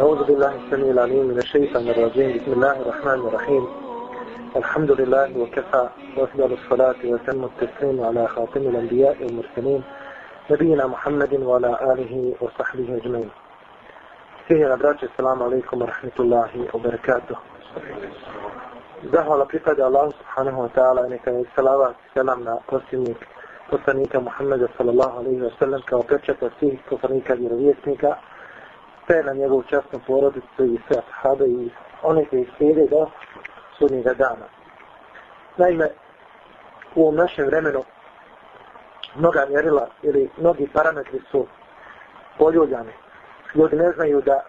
أعوذ بالله السميع العليم من الشيطان الرجيم. بسم الله الرحمن الرحيم. الحمد لله وكفى وأفضل الصلاة وتم التسليم على خاتم الأنبياء والمرسلين نبينا محمد وعلى آله وصحبه أجمعين. فيه نبرات السلام عليكم ورحمة الله وبركاته wa ta'ala i neka je salavat selam na posljednik poslanika Muhammeda sallallahu alaihi wa sallam kao pečata svih poslanika i vjerovjesnika sve na njegovu časnu porodicu i sve ashabe i one koji slijede do sudnjega dana. Naime, u ovom našem vremenu mnoga mjerila ili mnogi parametri su poljuljani. Ljudi ne znaju da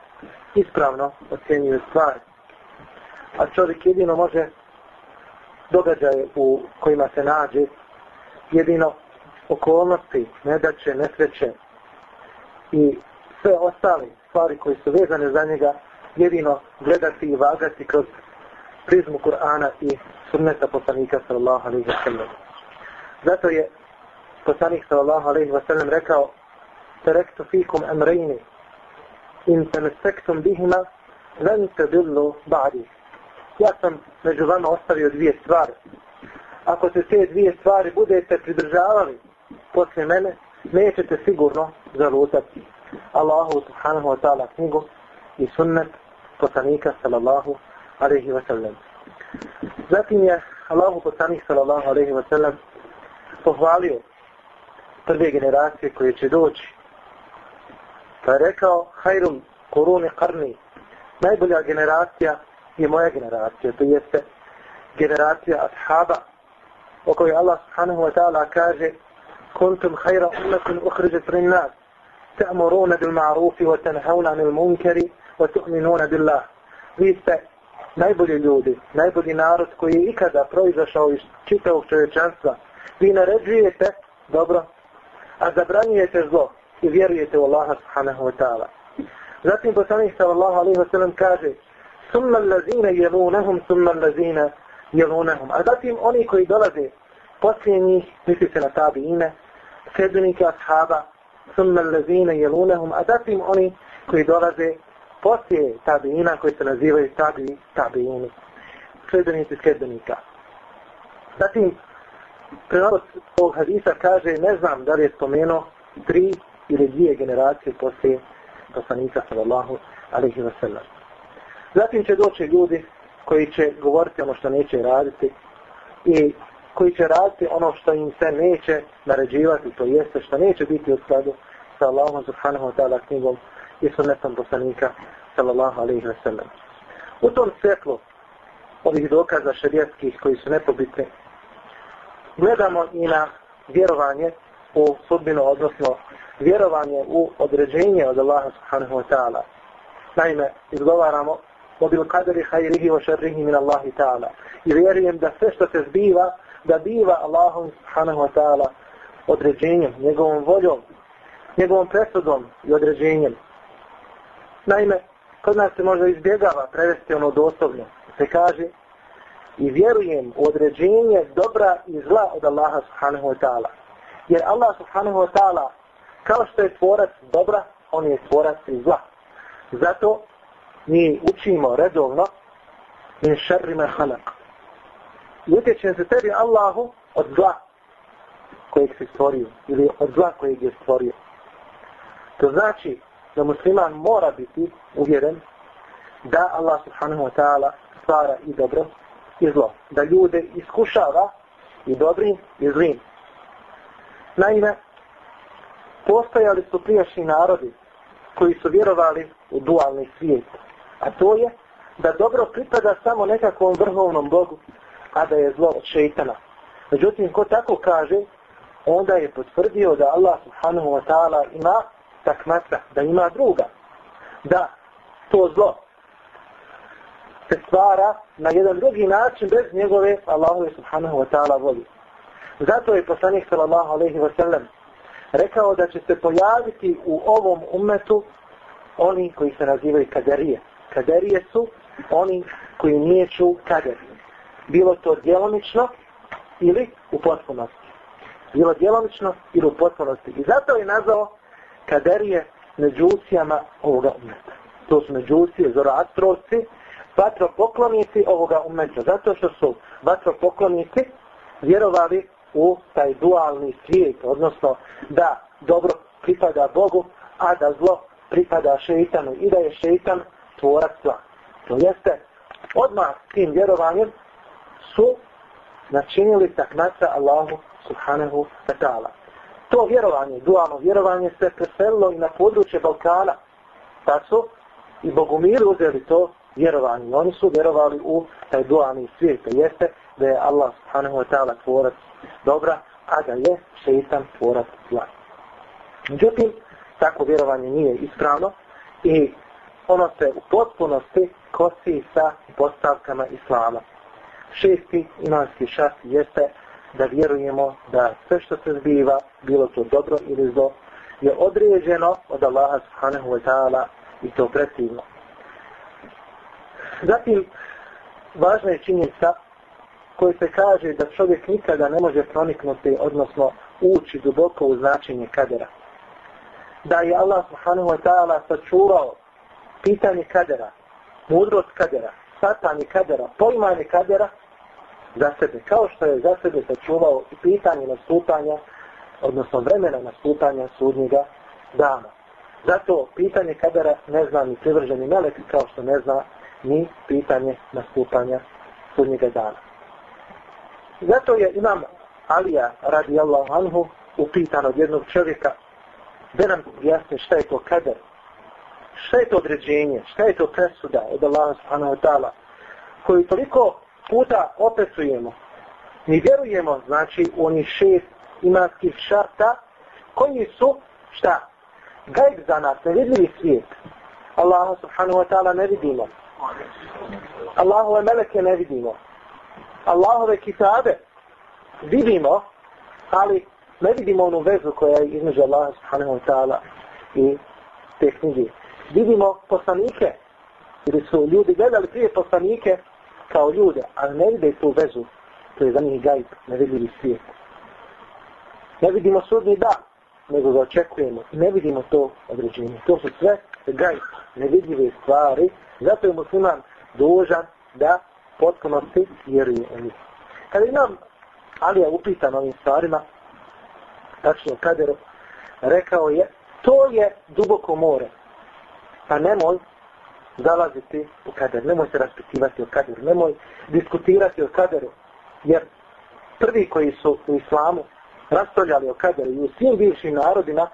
ispravno ocjenjuju stvari. A čovjek jedino može događaje u kojima se nađe jedino okolnosti, nedaće, nesreće i sve ostali stvari koji su vezane za njega jedino gledati i vagati kroz prizmu Kur'ana i sunneta poslanika sallallahu alaihi wa sallam. Zato je poslanik sallallahu alaihi wa sallam rekao Terektu fikum emrejni in temestektum bihima len te dillu ba'di. Ja sam među vama ostavio dvije stvari. Ako se te dvije stvari budete pridržavali posle mene, nećete sigurno zalutati. Allahu subhanahu wa ta'ala knjigu i sunnet poslanika sallallahu alaihi wa sallam. Zatim je Allahu poslanik sallallahu alaihi wa sallam pohvalio prve generacije koje će doći. Pa je rekao, hajrum koruni karni, najbolja generacija je moja generacija, to jeste generacija ashaba, o kojoj Allah subhanahu wa ta'ala kaže, kuntum hajra ummatin uhriđet rin nas, ta'muruna bil ma'rufi wa tanhauna anil munkari wa tu'minuna billah. Vi ste najbolji ljudi, najbolji narod koji je ikada proizašao iz čitavog čovječanstva. Vi naređujete dobro, a zabranjujete zlo i vjerujete u Allaha subhanahu wa ta'ala. Zatim poslanik sallallahu alaihi wa sallam kaže Summa lazina jelunahum, summa lazina jelunahum. A zatim oni koji dolaze poslije njih, misli se na tabi ime, sedmike, ashaba, summa allazina jelunahum, a zatim oni koji dolaze poslije tabiina koji se nazivaju tabi, tabiini, Sledbenici sledbenika. Zatim, prenos ovog hadisa kaže, ne znam da li je spomenuo tri ili dvije generacije poslije poslanika sallallahu alaihi wa sallam. Zatim će doći ljudi koji će govoriti ono što neće raditi i koji će raditi ono što im se neće naređivati, to jeste što neće biti u skladu sa Allahom subhanahu wa ta'ala knjigom i sunnetom poslanika sallallahu alaihi wa sallam. U tom svjetlu ovih dokaza šarijetskih koji su nepobitni, gledamo i na vjerovanje u sudbinu, odnosno vjerovanje u određenje od Allaha subhanahu wa ta'ala. Naime, izgovaramo mobil kadri hajrihi wa šarrihi min Allahi ta'ala. I vjerujem da sve što se zbiva da biva Allahom subhanahu wa ta'ala određenjem, njegovom voljom, njegovom presudom i određenjem. Naime, kod nas se možda izbjegava prevesti ono doslovno. Se kaže, i vjerujem u određenje dobra i zla od Allaha subhanahu wa ta'ala. Jer Allah subhanahu wa ta'ala, kao što je tvorac dobra, on je tvorac i zla. Zato mi učimo redovno min šarrima halak. I utječem se tebi Allahu od zla kojeg si stvorio ili od zla kojeg je stvorio. To znači da musliman mora biti uvjeren da Allah subhanahu wa ta'ala stvara i dobro i zlo. Da ljude iskušava i dobrim i zlim. Naime, postojali su prijašnji narodi koji su vjerovali u dualni svijet. A to je da dobro pripada samo nekakvom vrhovnom Bogu, a da je zlo od šeitana. Međutim, ko tako kaže, onda je potvrdio da Allah subhanahu wa ta'ala ima takmata, da ima druga. Da to zlo se stvara na jedan drugi način bez njegove Allahove subhanahu wa ta'ala voli. Zato je poslanik sallallahu alaihi wa sallam rekao da će se pojaviti u ovom umetu oni koji se nazivaju kaderije. Kaderije su oni koji nijeću kader. Bilo to djelomično ili u potpunosti. Bilo djelomično ili u potpunosti. I zato je nazvao kaderije međusijama ovoga umeta. to su međusije, zoroastrovci, vatropoklonici ovoga umeta. Zato što su vatropoklonici vjerovali u taj dualni svijet, odnosno da dobro pripada Bogu, a da zlo pripada šeitanu i da je šeitan tvorac zla. To jeste, odmah tim vjerovanjem su načinili taknaca Allahu subhanahu wa ta'ala. To vjerovanje, dualno vjerovanje se preselilo i na područje Balkana. Pa su i Bogumiri uzeli to vjerovanje. Oni su vjerovali u taj dualni svijet. To jeste da je Allah subhanahu wa ta'ala tvorac dobra, a da je šeitan tvorac zla. Međutim, tako vjerovanje nije ispravno i ono se u potpunosti kosi sa postavkama Islama. Šesti imanski šast jeste da vjerujemo da sve što se zbiva, bilo to dobro ili zlo, je određeno od Allaha subhanahu wa ta'ala i to pretivno. Zatim, važna je činjenica koji se kaže da čovjek nikada ne može proniknuti, odnosno ući duboko u značenje kadera. Da je Allah subhanahu wa ta'ala sačuvao pitanje kadera, mudrost kadera, satanje kadera, poimanje kadera za sebe. Kao što je za sebe sačuvao i pitanje nastupanja, odnosno vremena nastupanja sudnjega dana. Zato pitanje kadera ne zna ni privrženi melek kao što ne zna ni pitanje nastupanja sudnjega dana. Zato je imam Alija radijallahu anhu upitan od jednog čovjeka da nam jasne šta je to kader, šta je to određenje, šta je to presuda od Allaha subhanahu wa ta'ala, koju toliko puta opetujemo. Mi vjerujemo, znači, u onih šest imanskih šarta, koji su, šta? Gajb za nas, nevidljivi svijet. Allaha subhanahu wa ta'ala ne vidimo. Allahove meleke ne vidimo. Allahove kitabe vidimo, ali ne vidimo onu vezu koja je između Allaha subhanahu wa ta'ala i te knjige. Vidimo poslanike, ili su ljudi gledali prije poslanike kao ljude, ali ne vide tu vezu, to je za njih gajb, nevidljivi svijet. Ne vidimo sudni da, nego ga očekujemo. Ne vidimo to određenje. To su sve gajb, nevidljive stvari, zato je musliman dužan da potpunosti vjeruje u njih. Kada imam Ali je upitan ovim stvarima, tačno kaderu, rekao je, to je duboko more. Pa nemoj zalaziti u kader, nemoj se raspitivati o kaderu, nemoj diskutirati o kaderu, jer prvi koji su u islamu raspravljali o kaderu i u svim bivšim narodima,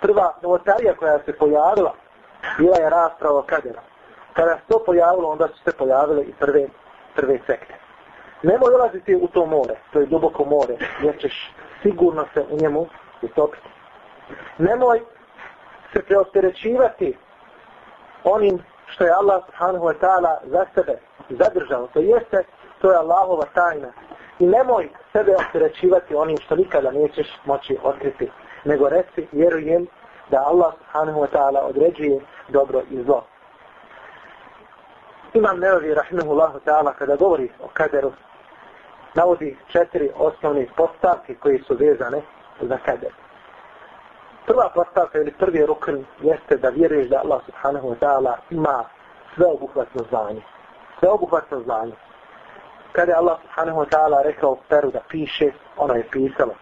prva novotarija koja se pojavila, bila je rasprava o kaderu. Kada se to pojavilo, onda su se pojavile i prve, prve sekte. Nemoj ulaziti u to more, to je duboko more, jer ćeš sigurno se u njemu utopiti. Nemoj se preosterećivati onim što je Allah subhanahu wa ta'ala za sebe zadržao. To jeste, to je Allahova tajna. I nemoj sebe opterećivati onim što nikada nećeš moći otkriti. Nego reci, vjerujem da Allah subhanahu wa ta'ala određuje dobro i zlo. Imam Neovi rahimahullahu ta'ala kada govori o kaderu, navodi četiri osnovne postavke koje su vezane za kader. Prva postavka ili prvi rukn jeste da vjeruješ da Allah subhanahu wa ta'ala ima sveobuhvatno znanje. Sveobuhvatno znanje. Kada je Allah subhanahu wa ta'ala rekao Peru da piše, ono je pisalo.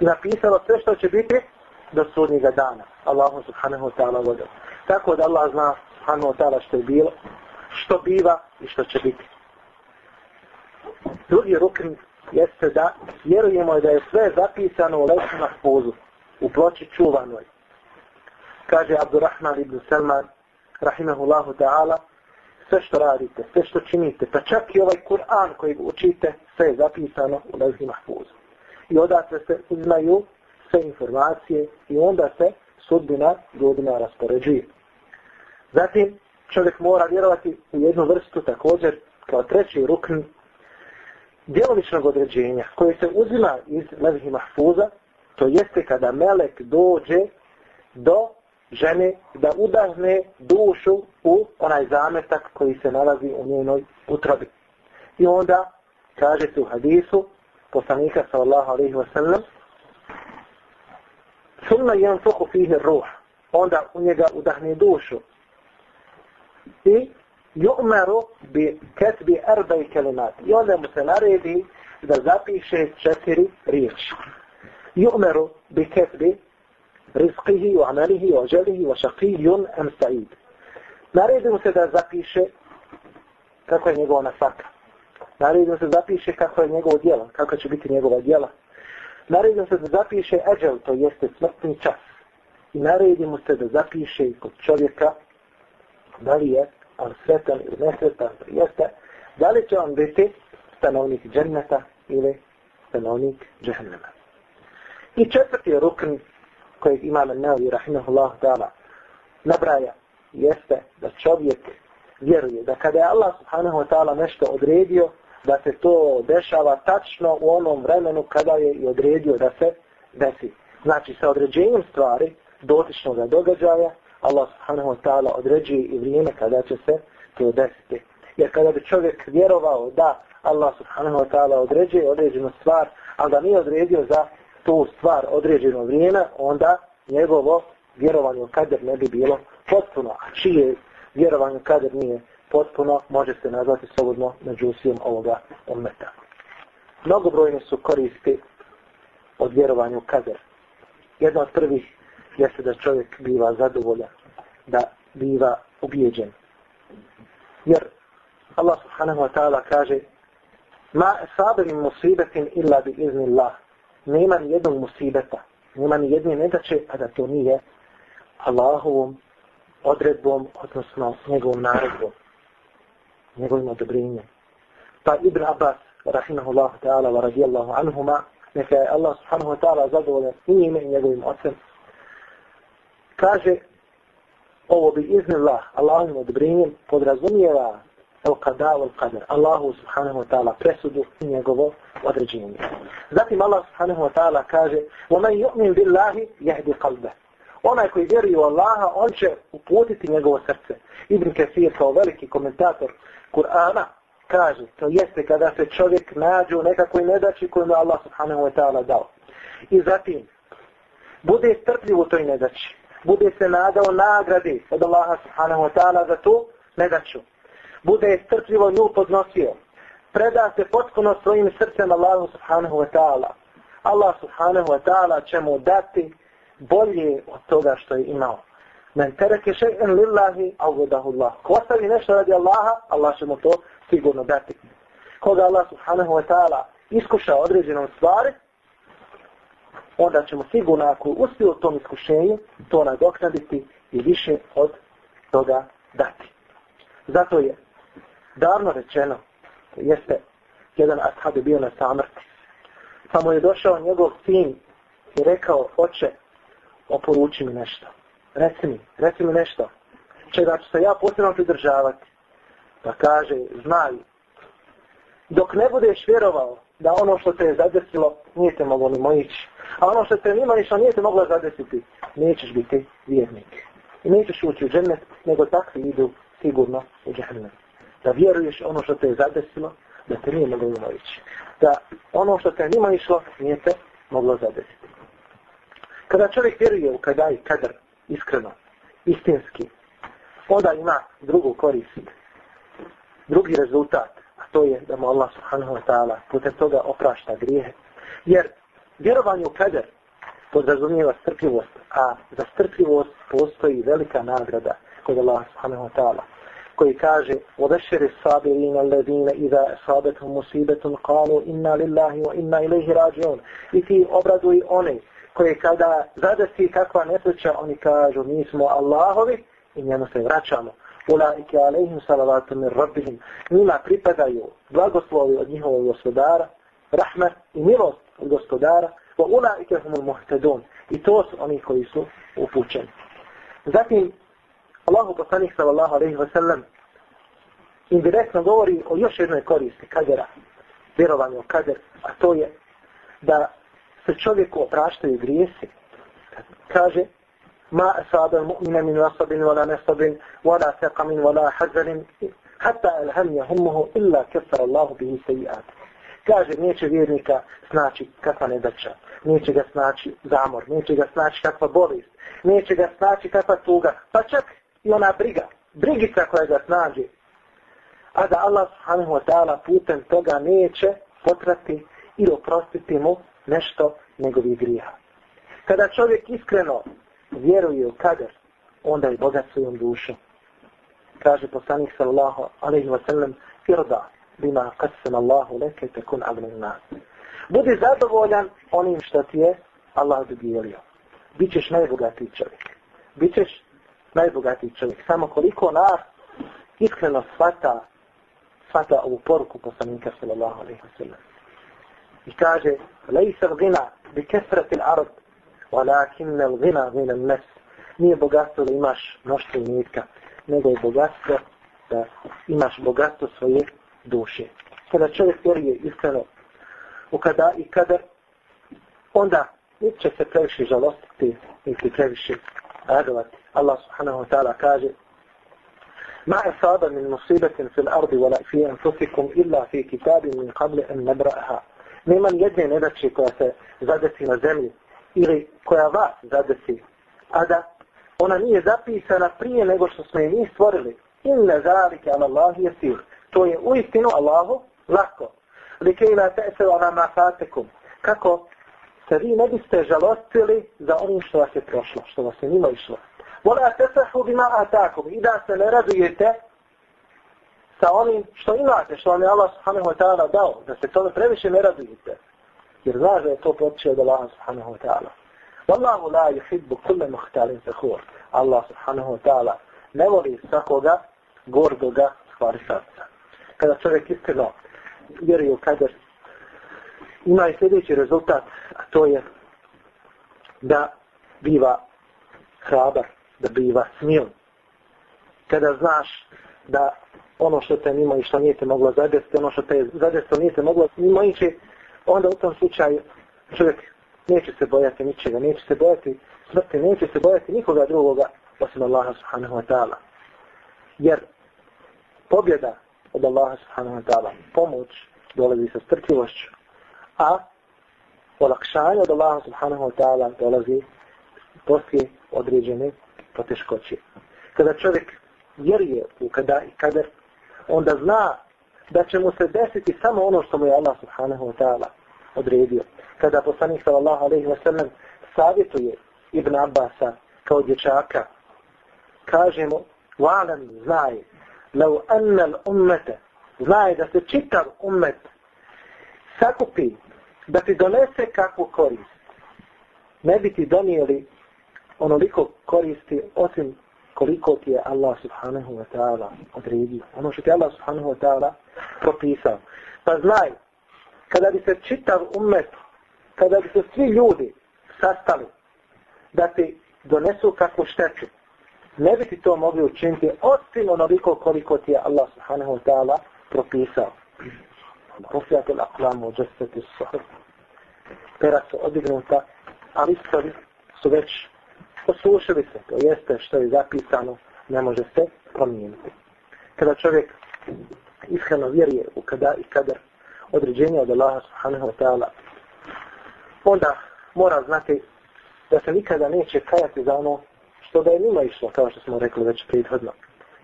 I napisalo sve što će biti do sudnjega dana. Allahu subhanahu wa ta'ala vodio. Tako da Allah zna subhanahu wa ta'ala što je bilo, što biva i što će biti. Drugi rukn jeste da vjerujemo da je sve zapisano u lesu na spozu u ploči čuvanoj. Kaže Abdurrahman ibn Salman, rahimahullahu ta'ala, sve što radite, sve što činite, pa čak i ovaj Kur'an koji učite, sve je zapisano u lesu mahfuzu. I odatle se uzmaju sve informacije i onda se sudbina ljudima raspoređuje. Zatim, čovjek mora vjerovati u jednu vrstu također kao treći rukn djelovičnog određenja koje se uzima iz levih mahfuza, to jeste kada melek dođe do žene da udahne dušu u onaj zametak koji se nalazi u njenoj utrobi. I onda kaže se u hadisu poslanika sallallahu alaihi wa sallam Sunna jen fuhu fihi ruh. Onda u njega udahne dušu. i yu'maru bi katbi arba'i kalimat. I onda mu se naredi da zapiše četiri riječi. يؤمر bi katbi وعمله wa وشقي wa سعيد wa shaqiyun am sa'id. Naredi mu se da zapiše kako je njegova nafaka. Naredi mu se da zapiše kako je njegovo djelo, kako će biti njegova djela. Naredi mu se da zapiše eđel, to jeste smrtni čas. I naredi mu se da zapiše kod čovjeka da li je on sretan ili nesretan, jeste, da li će on biti stanovnik dženneta ili stanovnik džehennema. I četvrti rukn kojeg imam Navi rahimahullah dala nabraja jeste da čovjek vjeruje da kada je Allah subhanahu wa ta'ala nešto odredio da se to dešava tačno u onom vremenu kada je i odredio da se desi. Znači sa određenjem stvari dotičnog događaja Allah subhanahu wa ta'ala određuje i vrijeme kada će se to desiti. Jer kada bi čovjek vjerovao da Allah subhanahu wa ta'ala određuje određenu stvar, ali da nije odredio za tu stvar određeno vrijeme, onda njegovo vjerovanje u kader ne bi bilo potpuno. A čije vjerovanje u kader nije potpuno, može se nazvati slobodno međusijom ovoga ummeta. Mnogobrojne su koristi od vjerovanja u kader. Jedna od prvih jeste da čovjek biva zadovoljan, da biva ubijeđen. Jer Allah subhanahu wa ta'ala kaže Ma esabe min musibetin illa bi iznillah. Nema ni jednog musibeta, nema ni jedne nedače, a da to nije Allahovom odredbom, odnosno njegovom naredbom, njegovim odobrinjem. Pa Ibn Abbas, rahimahullahu ta'ala, wa radijallahu anhuma, neka je Allah subhanahu wa ta'ala zadovoljan i ime i njegovim ocem, kaže ovo bi iznila Allahovim odbrinjem podrazumijeva el kada el kader Allahu subhanahu wa ta'ala presudu i njegovo određenje. Zatim Allah subhanahu wa ta'ala kaže وَمَنْ يُؤْمِنْ بِاللَّهِ يَهْدِ قَلْبَ Onaj koji vjeruje u Allaha, on će uputiti njegovo srce. Ibn Kathir kao veliki komentator Kur'ana kaže, to jeste kada se čovjek nađe u nekakvoj nedači koju mu Allah subhanahu wa ta'ala dao. I zatim, bude strpljiv u toj nedači bude se nadao nagradi od Allaha subhanahu wa ta'ala za tu nedaću. Bude strpljivo nju podnosio. Preda se potpuno svojim srcem Allahu subhanahu wa ta'ala. Allah subhanahu wa ta'ala će mu dati bolje od toga što je imao. Men tereke še'en lillahi avvodahu Allah. Ko ostavi nešto radi Allaha, Allah će mu to sigurno dati. Koga Allah subhanahu wa ta'ala iskuša određenom stvari, onda ćemo sigurno ako uspije u tom iskušenju, to nadoknaditi i više od toga dati. Zato je davno rečeno, jeste jedan ashab je bio na samrti. Pa mu je došao njegov sin i rekao, oče, oporuči mi nešto. Reci mi, reci mi nešto. Čega ću se ja posebno pridržavati. Pa kaže, znaj, dok ne budeš vjerovao da ono što te je zadesilo, nije te moglo mimo ići. A ono što te nima ništa nije te moglo zadesiti, nećeš biti vjernik. I nećeš ući u džennet, nego takvi idu sigurno u džennet. Da vjeruješ ono što te je zadesilo, da te nije moglo umovići. Da ono što te nima išlo, nije te moglo zadesiti. Kada čovjek vjeruje u kada i kadar, iskreno, istinski, onda ima drugu korist. Drugi rezultat a to je da mu Allah subhanahu wa ta'ala putem toga oprašta grijehe. Jer vjerovanje u kader podrazumijeva strpljivost, a za strpljivost postoji velika nagrada kod Allah subhanahu wa ta'ala koji kaže وَبَشِّرِ الصَّابِرِينَ الَّذِينَ إِذَا أَصَابَتْهُمْ مُصِيبَةٌ قَالُوا إِنَّا لِلَّهِ وَإِنَّا إِلَيْهِ رَاجِعُونَ I ti obraduj one koji kada zadesi kakva nesreća, oni kažu mi smo Allahovi i njemu se vraćamo. Ulaike alejhim salavatu min rabbihim. Nima pripadaju blagoslovi od njihovog gospodara, rahmet i milost od gospodara, wa ulaike humul muhtedun. I to su oni koji su upućeni. Zatim, Allahu poslanik sallallahu alaihi wa sallam indirektno govori o još jednoj koristi kadera, vjerovanje u kader, a to je da se čovjeku opraštaju grijesi. Kaže, ma asaba mu'mina min asabin wala nasabin wala teqamin, wala hazanin hatta alham yahmuhu illa kaffara Allahu bihi sayiat kaže neće vjernika znači kakva nedača, neće ga znači zamor neće ga znači kakva bolest neće ga znači kakva tuga pa čak i ona briga brigica koja ga snađe, a da Allah subhanahu wa ta'ala putem toga neće potrati ili oprostiti mu nešto njegovih grija. Kada čovjek iskreno vjeruje u kader, onda je bogat svojom dušom. Kaže poslanik sallallahu alaihi wa sallam, irda bima qasam Allahu leke tekun avnin nas. Budi zadovoljan onim što ti je Allah dodijelio. Bićeš najbogatiji čovjek. Bićeš najbogatiji čovjek. Samo koliko nas iskreno svata svata ovu poruku poslanika sallallahu alaihi wa sallam. I kaže, lejsa gina bi kesrati l'arab, walakinna gina gina nes. Nije bogatstvo da imaš mnoštvo imetka, nego je bogatstvo da imaš bogatstvo svoje duše. Kada čovjek vjeruje iskreno u kada i kada, onda neće se previše žalostiti, niti previše radovati. Allah subhanahu wa ta'ala kaže Ma asaba min musibetin fil ardi wala fi anfusikum illa fi kitabin min qabli an nabra'ha. Nema nijedne nedače koja se zadesi na zemlji ili koja vas zadesi. A da ona nije zapisana prije nego što smo je mi stvorili. Inna zalike an Allah je sir. To je uistinu Allahu lako. Likejna ta'sa ala ma fatakum. Kako se vi ne biste žalostili za onim što vas je prošlo, što vas je nima išlo. Vola tesahu bima atakum. I da se ne radujete sa onim što imate, što vam je Allah subhanahu wa ta'ala dao. Da se tome previše ne radujete. Jer znaš da je to potiče od Allah subhanahu wa ta'ala. Wallahu la yuhibbu kulle muhtalin fakhur. Allah subhanahu wa ta'ala ne voli svakoga gordoga stvari srca. Kada čovjek iskreno vjeruje u kader, ima i sljedeći rezultat, a to je da biva hrabar, da biva smil. Kada znaš da ono što te mimo i što nije te moglo zadesti, ono što te je zadesto nije te moglo mimo ići, onda u tom slučaju čovjek neće se bojati ničega, neće se bojati smrti, neće se bojati nikoga drugoga osim Allaha subhanahu wa ta'ala. Jer pobjeda od Allaha subhanahu wa ta'ala, pomoć dolazi sa strpljivošću, a olakšanje od Allaha subhanahu wa ta'ala dolazi poslije određene poteškoće. Kada čovjek vjeruje u kada i kader, onda zna da će mu se desiti samo ono što mu je Allah subhanahu wa ta'ala odredio. Kada poslanik sallallahu alaihi wa sallam savjetuje Ibn Abbasa kao dječaka, kaže mu, valam znaj, lau annal ummete, znaj da se čitav ummet sakupi da ti donese kakvu korist. Ne bi ti donijeli onoliko koristi osim koliko ti je Allah subhanahu wa ta'ala odredio. Ono što ti je Allah subhanahu wa ta'ala propisao. Pa znaj, kada bi se čitav umet, kada bi se svi ljudi sastali da ti donesu kakvu šteću, ne bi ti to mogli učiniti osim onoliko koliko ti je Allah subhanahu wa ta'ala propisao. Rufijatul aklamu, džesteti suhr. Pera su odignuta, ali su već Poslušali se, to jeste što je zapisano, ne može se promijeniti. Kada čovjek iskreno vjeruje u kada i kadar određenja od Allaha subhanahu wa ta'ala, onda mora znati da se nikada neće kajati za ono što da je nima išlo, kao što smo rekli već prethodno.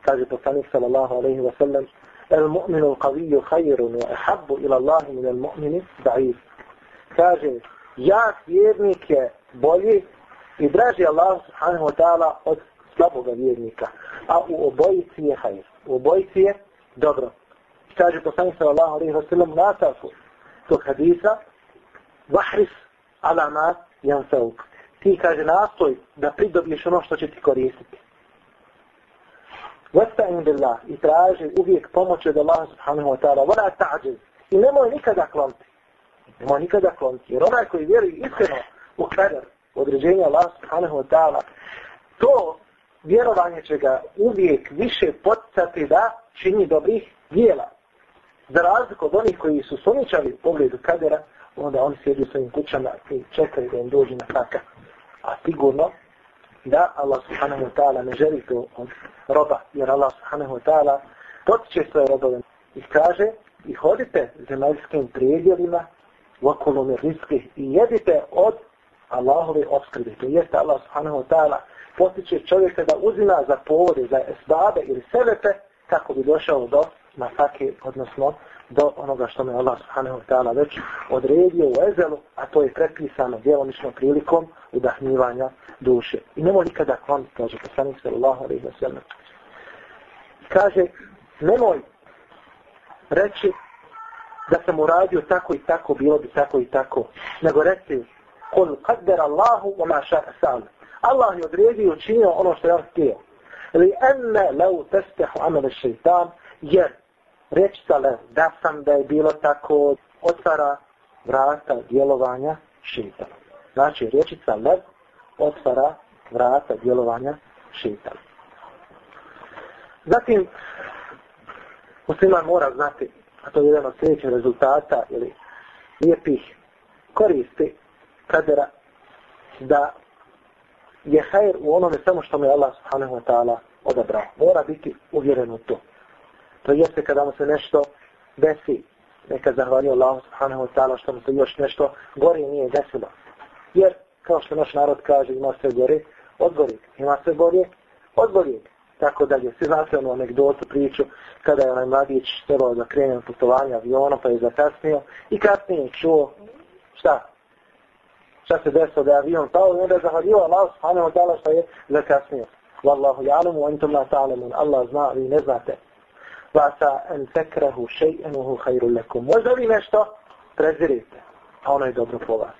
Kaže poslanik sallallahu alaihi wa sallam, el mu'minu qaviju hajirun wa ahabbu ila Allahi min el mu'mini da'if. Kaže, jak vjernik je bolji i draži Allah subhanahu wa ta'ala od slaboga vjernika. A u obojici je hajr. U obojici je dobro. Kaže poslanik sallallahu alaihi wa sallam nasafu tog hadisa vahris ala ma jansauk. Ti kaže nastoj da pridobiješ ono što će ti koristiti. Vasta'in billah i traži uvijek pomoć od Allah subhanahu wa ta'ala. Vada ta'đez. I nemoj nikada klonti. Nemoj nikada klonti. Jer onaj koji vjeruje iskreno u kadar, određenja Allah subhanahu wa ta'ala, to vjerovanje će ga uvijek više poticati da čini dobrih dijela. Za razliku od onih koji su sumničali u pogledu kadera, onda oni sjedi u svojim kućama i čekaju da im dođe na taka. A sigurno da Allah subhanahu wa ta'ala ne želi to od roba, jer Allah subhanahu wa ta'ala potiče svoje robove i kaže i hodite zemaljskim prijedjelima u okolom riske i jedite od Allahove obskrbe. To jeste Allah subhanahu wa ta'ala potiče čovjeka da uzima za povode, za esbabe ili sebepe kako bi došao do masake, odnosno do onoga što me Allah subhanahu wa ta'ala već odredio u ezelu, a to je prepisano djelomično prilikom udahnjivanja duše. I nemoj nikada kloniti, kaže poslanik sallallahu alaihi wa sallam. Kaže, nemoj reći da sam uradio tako i tako, bilo bi tako i tako. Nego reci Kul kader Allahu wa ma ša'a sa'al. Allah je odredio i učinio ono što je on htio. Li enne lau testehu amele šeitan, jer reći le, da sam da je bilo tako, otvara vrata djelovanja šeitana. Znači, rečica lev otvara vrata djelovanja šeitana. Zatim, musliman mora znati, a to je jedan od sljedećih rezultata ili lijepih koristi kadera, da je hajr u onome samo što me Allah subhanahu wa ta'ala odabrao. Mora biti uvjeren u to. To jeste kada mu se nešto desi, neka zahvalio Allah subhanahu wa ta'ala što mu se još nešto gori nije desilo. Jer, kao što naš narod kaže, ima sve gore, odgori. Ima sve gore, odgori. Tako da je, svi znate onu anegdotu, priču, kada je onaj mladić trebao da krene na putovanje aviona, pa je zakasnio i kasnije čuo, šta? Šta se desilo da je avion pao i onda je zahvalio Allah subhanahu wa ta'ala što je zakasnio. Wallahu ja'lamu, wa antum la ta'lamun. Allah zna, vi ne znate. Vasa en tekrahu huwa hajru lakum. Možda vi nešto prezirite, a ono je dobro po vas.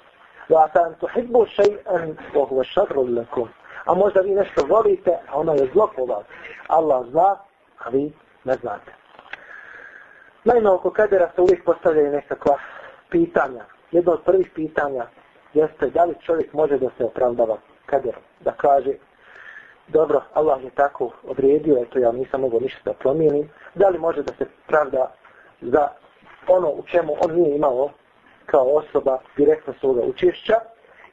Vasa en tuhibbu še'en vohu šadru lakum. A možda vi nešto volite, a ono je zlo po vas. Allah zna, a vi ne znate. Naime, oko kadera se uvijek postavljaju nekakva pitanja. Jedno od prvih pitanja jeste da li čovjek može da se opravdava kaderom. Da kaže, dobro, Allah je tako odredio, eto ja nisam mogao ništa da promijenim, da li može da se pravda za ono u čemu on nije imao kao osoba direktno svoga učešća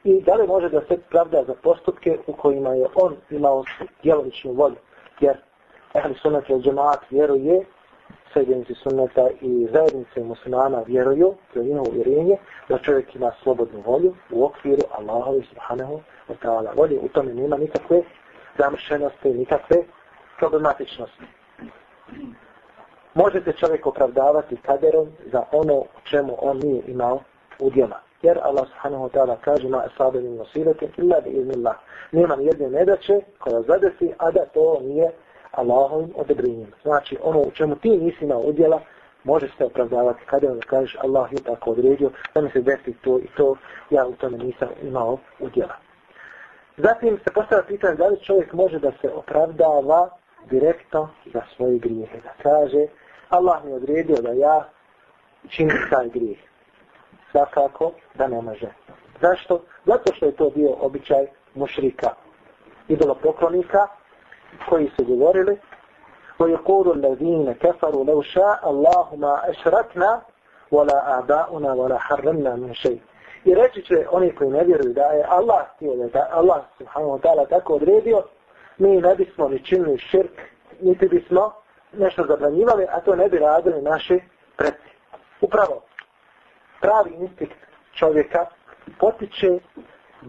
i da li može da se pravda za postupke u kojima je on imao djelovičnu volju. Jer ehli sunnata i džemaat vjeruje, sredjenici sunneta i zajednice muslimana vjeruju, to je njihovo vjerenje, da čovjek ima slobodnu volju u okviru Allahovi subhanahu wa ta'ala volje. U tome nema nikakve zamršenosti, nikakve problematičnosti. Možete čovjek opravdavati kaderom za ono u čemu on nije imao udjela. Jer Allah subhanahu wa ta'ala kaže ma min nosiletim illa bi iznillah. Nema nijedne nedaće koja zadesi, a da to nije Allahovim odobrenjem. Znači ono u čemu ti nisi imao udjela, može se opravdavati kada on kažeš Allah je tako odredio, da mi se desi to i to, ja u tome nisam imao udjela. Zatim se postavlja pitanje da li čovjek može da se opravdava direktno za svoje grijehe. Da kaže, Allah mi odredio da ja činim taj grijeh. Svakako da ne može. Zašto? Zato što je to bio običaj mušrika, idolopoklonika, koji su govorili ويقول الذين كفروا لو شاء الله ما أشركنا ولا آباؤنا ولا حرمنا من شيء I reći će oni koji ne vjeruju da je Allah htio da je Allah subhanahu wa ta'ala tako odredio, mi ne bismo ni činili širk, niti bismo nešto zabranjivali, a to ne bi radili naši predsi. Upravo, pravi instinkt čovjeka potiče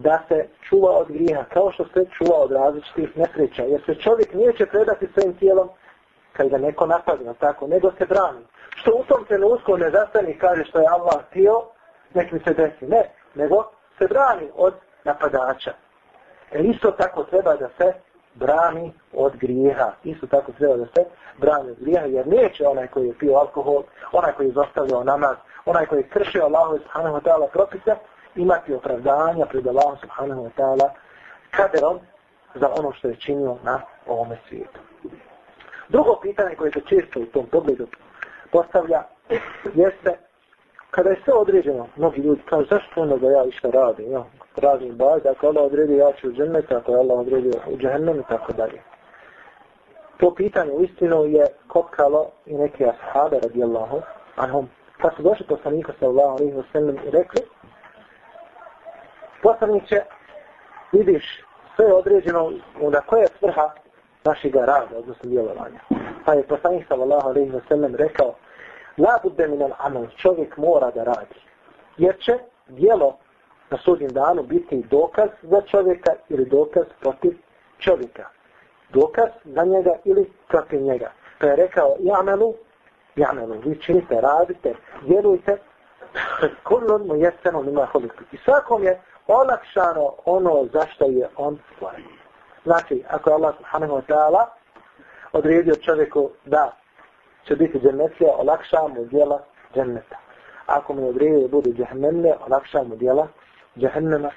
da se čuva od grijeha, kao što se čuva od različitih nesreća. Jer se čovjek nije će predati svojim tijelom kad ga neko napadne, tako, nego se brani. Što u tom trenutku ne zastani i kaže što je Allah htio, nek mi se desi. Ne, nego se brani od napadača. E isto tako treba da se brani od grijeha. Isto tako treba da se brani od grijeha, jer neće onaj koji je pio alkohol, onaj koji je zostavljao namaz, onaj koji je kršio Allahu subhanahu wa ta'ala propise, imati opravdanja pred Allahom subhanahu wa ta'ala kaderom za ono što je činio na ovome svijetu. Drugo pitanje koje se često u tom pogledu postavlja jeste kada je sve određeno, mnogi ljudi kažu zašto ono da ja išta radim, ja, radim baj, ako Allah odredi ja ću u džennet, ako je Allah odredi u džennem i tako dalje. To pitanje u istinu je kopkalo i neke ashabe radijallahu anhum. Kad su došli poslaniku sallallahu alaihi wa sallam i rekli, poslaniće, vidiš sve određeno, na koja je svrha našeg rada, odnosno djelovanja. Pa je poslanik sallallahu alaihi wa sallam rekao, la budde min al amal, čovjek mora da radi. Jer će djelo na sudnjem danu biti dokaz za čovjeka ili dokaz protiv čovjeka. Dokaz za njega ili protiv njega. Pa je rekao, jamelu, jamelu, vi činite, radite, djelujte, kullun mu jesenu nima holiku. I svakom je olakšano ono zašto je on stvoren. Znači, ako je Allah subhanahu wa ta'ala odredio čovjeku da će biti džennetlija, olakša mu djela dženneta. Ako mu je odredio da bude džahnemlija, olakša mu djela džahnema.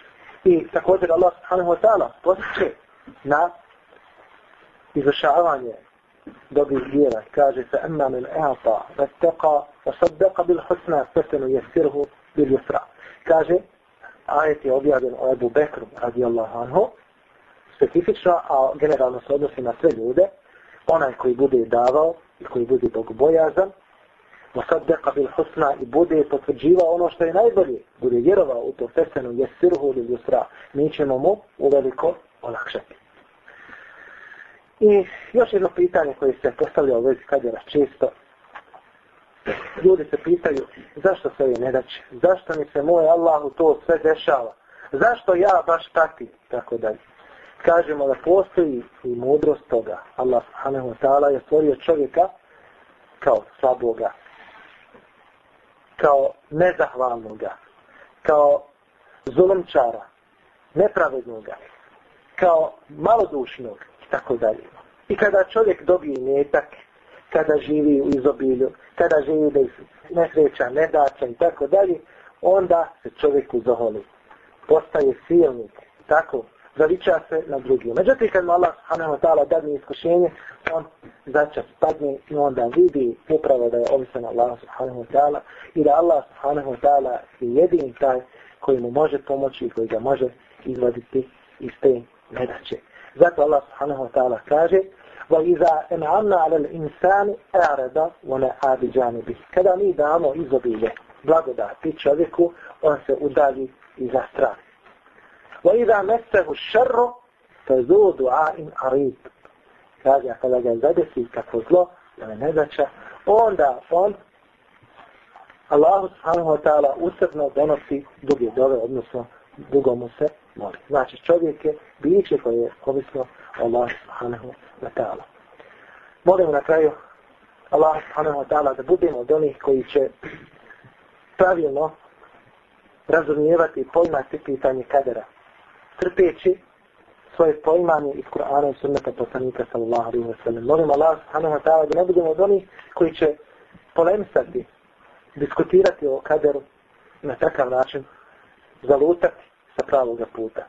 I također Allah subhanahu wa ta'ala potiče na izvršavanje dobrih djela. Kaže se emma min e'ata, vattaka, vasaddaka bil husna, fetenu jesirhu bil yusra. Kaže, ajet je objavljen o Ebu Bekru radijallahu anhu, specifično, a generalno se odnosi na sve ljude, onaj koji bude davao i koji bude bogobojazan, Mosaddeqa bil husna i bude potvrđivao ono što je najbolje, bude vjerovao u to fesenu jesirhu ili jusra, mi ćemo mu uveliko olakšati. I još jedno pitanje koje se postavlja u vezi kadjera često. Ljudi se pitaju zašto se ovi ne daće? Zašto mi se moj Allahu to sve dešava? Zašto ja baš taki? Tako dalje. Kažemo da postoji i mudrost toga. Allah subhanahu wa ta'ala je stvorio čovjeka kao slaboga, kao nezahvalnoga, kao zulomčara, nepravednoga, kao malodušnog i tako dalje. I kada čovjek dobije netak, kada živi u izobilju, kada živi bez nesreća, nedača i tako dalje, onda se čovjeku zaholi. Postaje silnik, tako, zaviča se na drugi. Međutim, kad mu Allah subhanahu wa ta'ala dadne iskušenje, on začas padne i onda vidi upravo da je ovisan Allah subhanahu wa ta'ala i da Allah subhanahu wa ta'ala je jedini taj koji mu može pomoći i koji ga može izvaditi iz te nedaće. Zato Allah subhanahu wa ta'ala kaže وَإِذَا أَنْعَمْنَا عَلَى الْإِنسَانِ أَعْرَدَ وَنَعَادِ جَانِبِهِ Kada mi damo izobilje blagodati čovjeku, on se udalji iza strah. وَإِذَا مَسَّهُ الشَّرُّ فَزُو دُعَاءٍ عَرِيبٍ Kaže, a kada ga zadesi kako zlo, da ne nedača, onda on Allahu subhanahu wa ta'ala usredno donosi duge dove, odnosno dugo mu se moli. Znači čovjek je biće koje je ovisno Allah subhanahu wa ta'ala. Molimo na kraju Allah subhanahu wa ta'ala da budemo od onih koji će pravilno razumijevati i pojmati pitanje kadera. Trpeći svoje pojmanje iz Kur'ana i sunnata poslanika sallallahu alaihi wa sallam. Molim Allah subhanahu wa ta'ala da ne budemo od onih koji će polemisati, diskutirati o kaderu na takav način, zalutati sa pravog puta.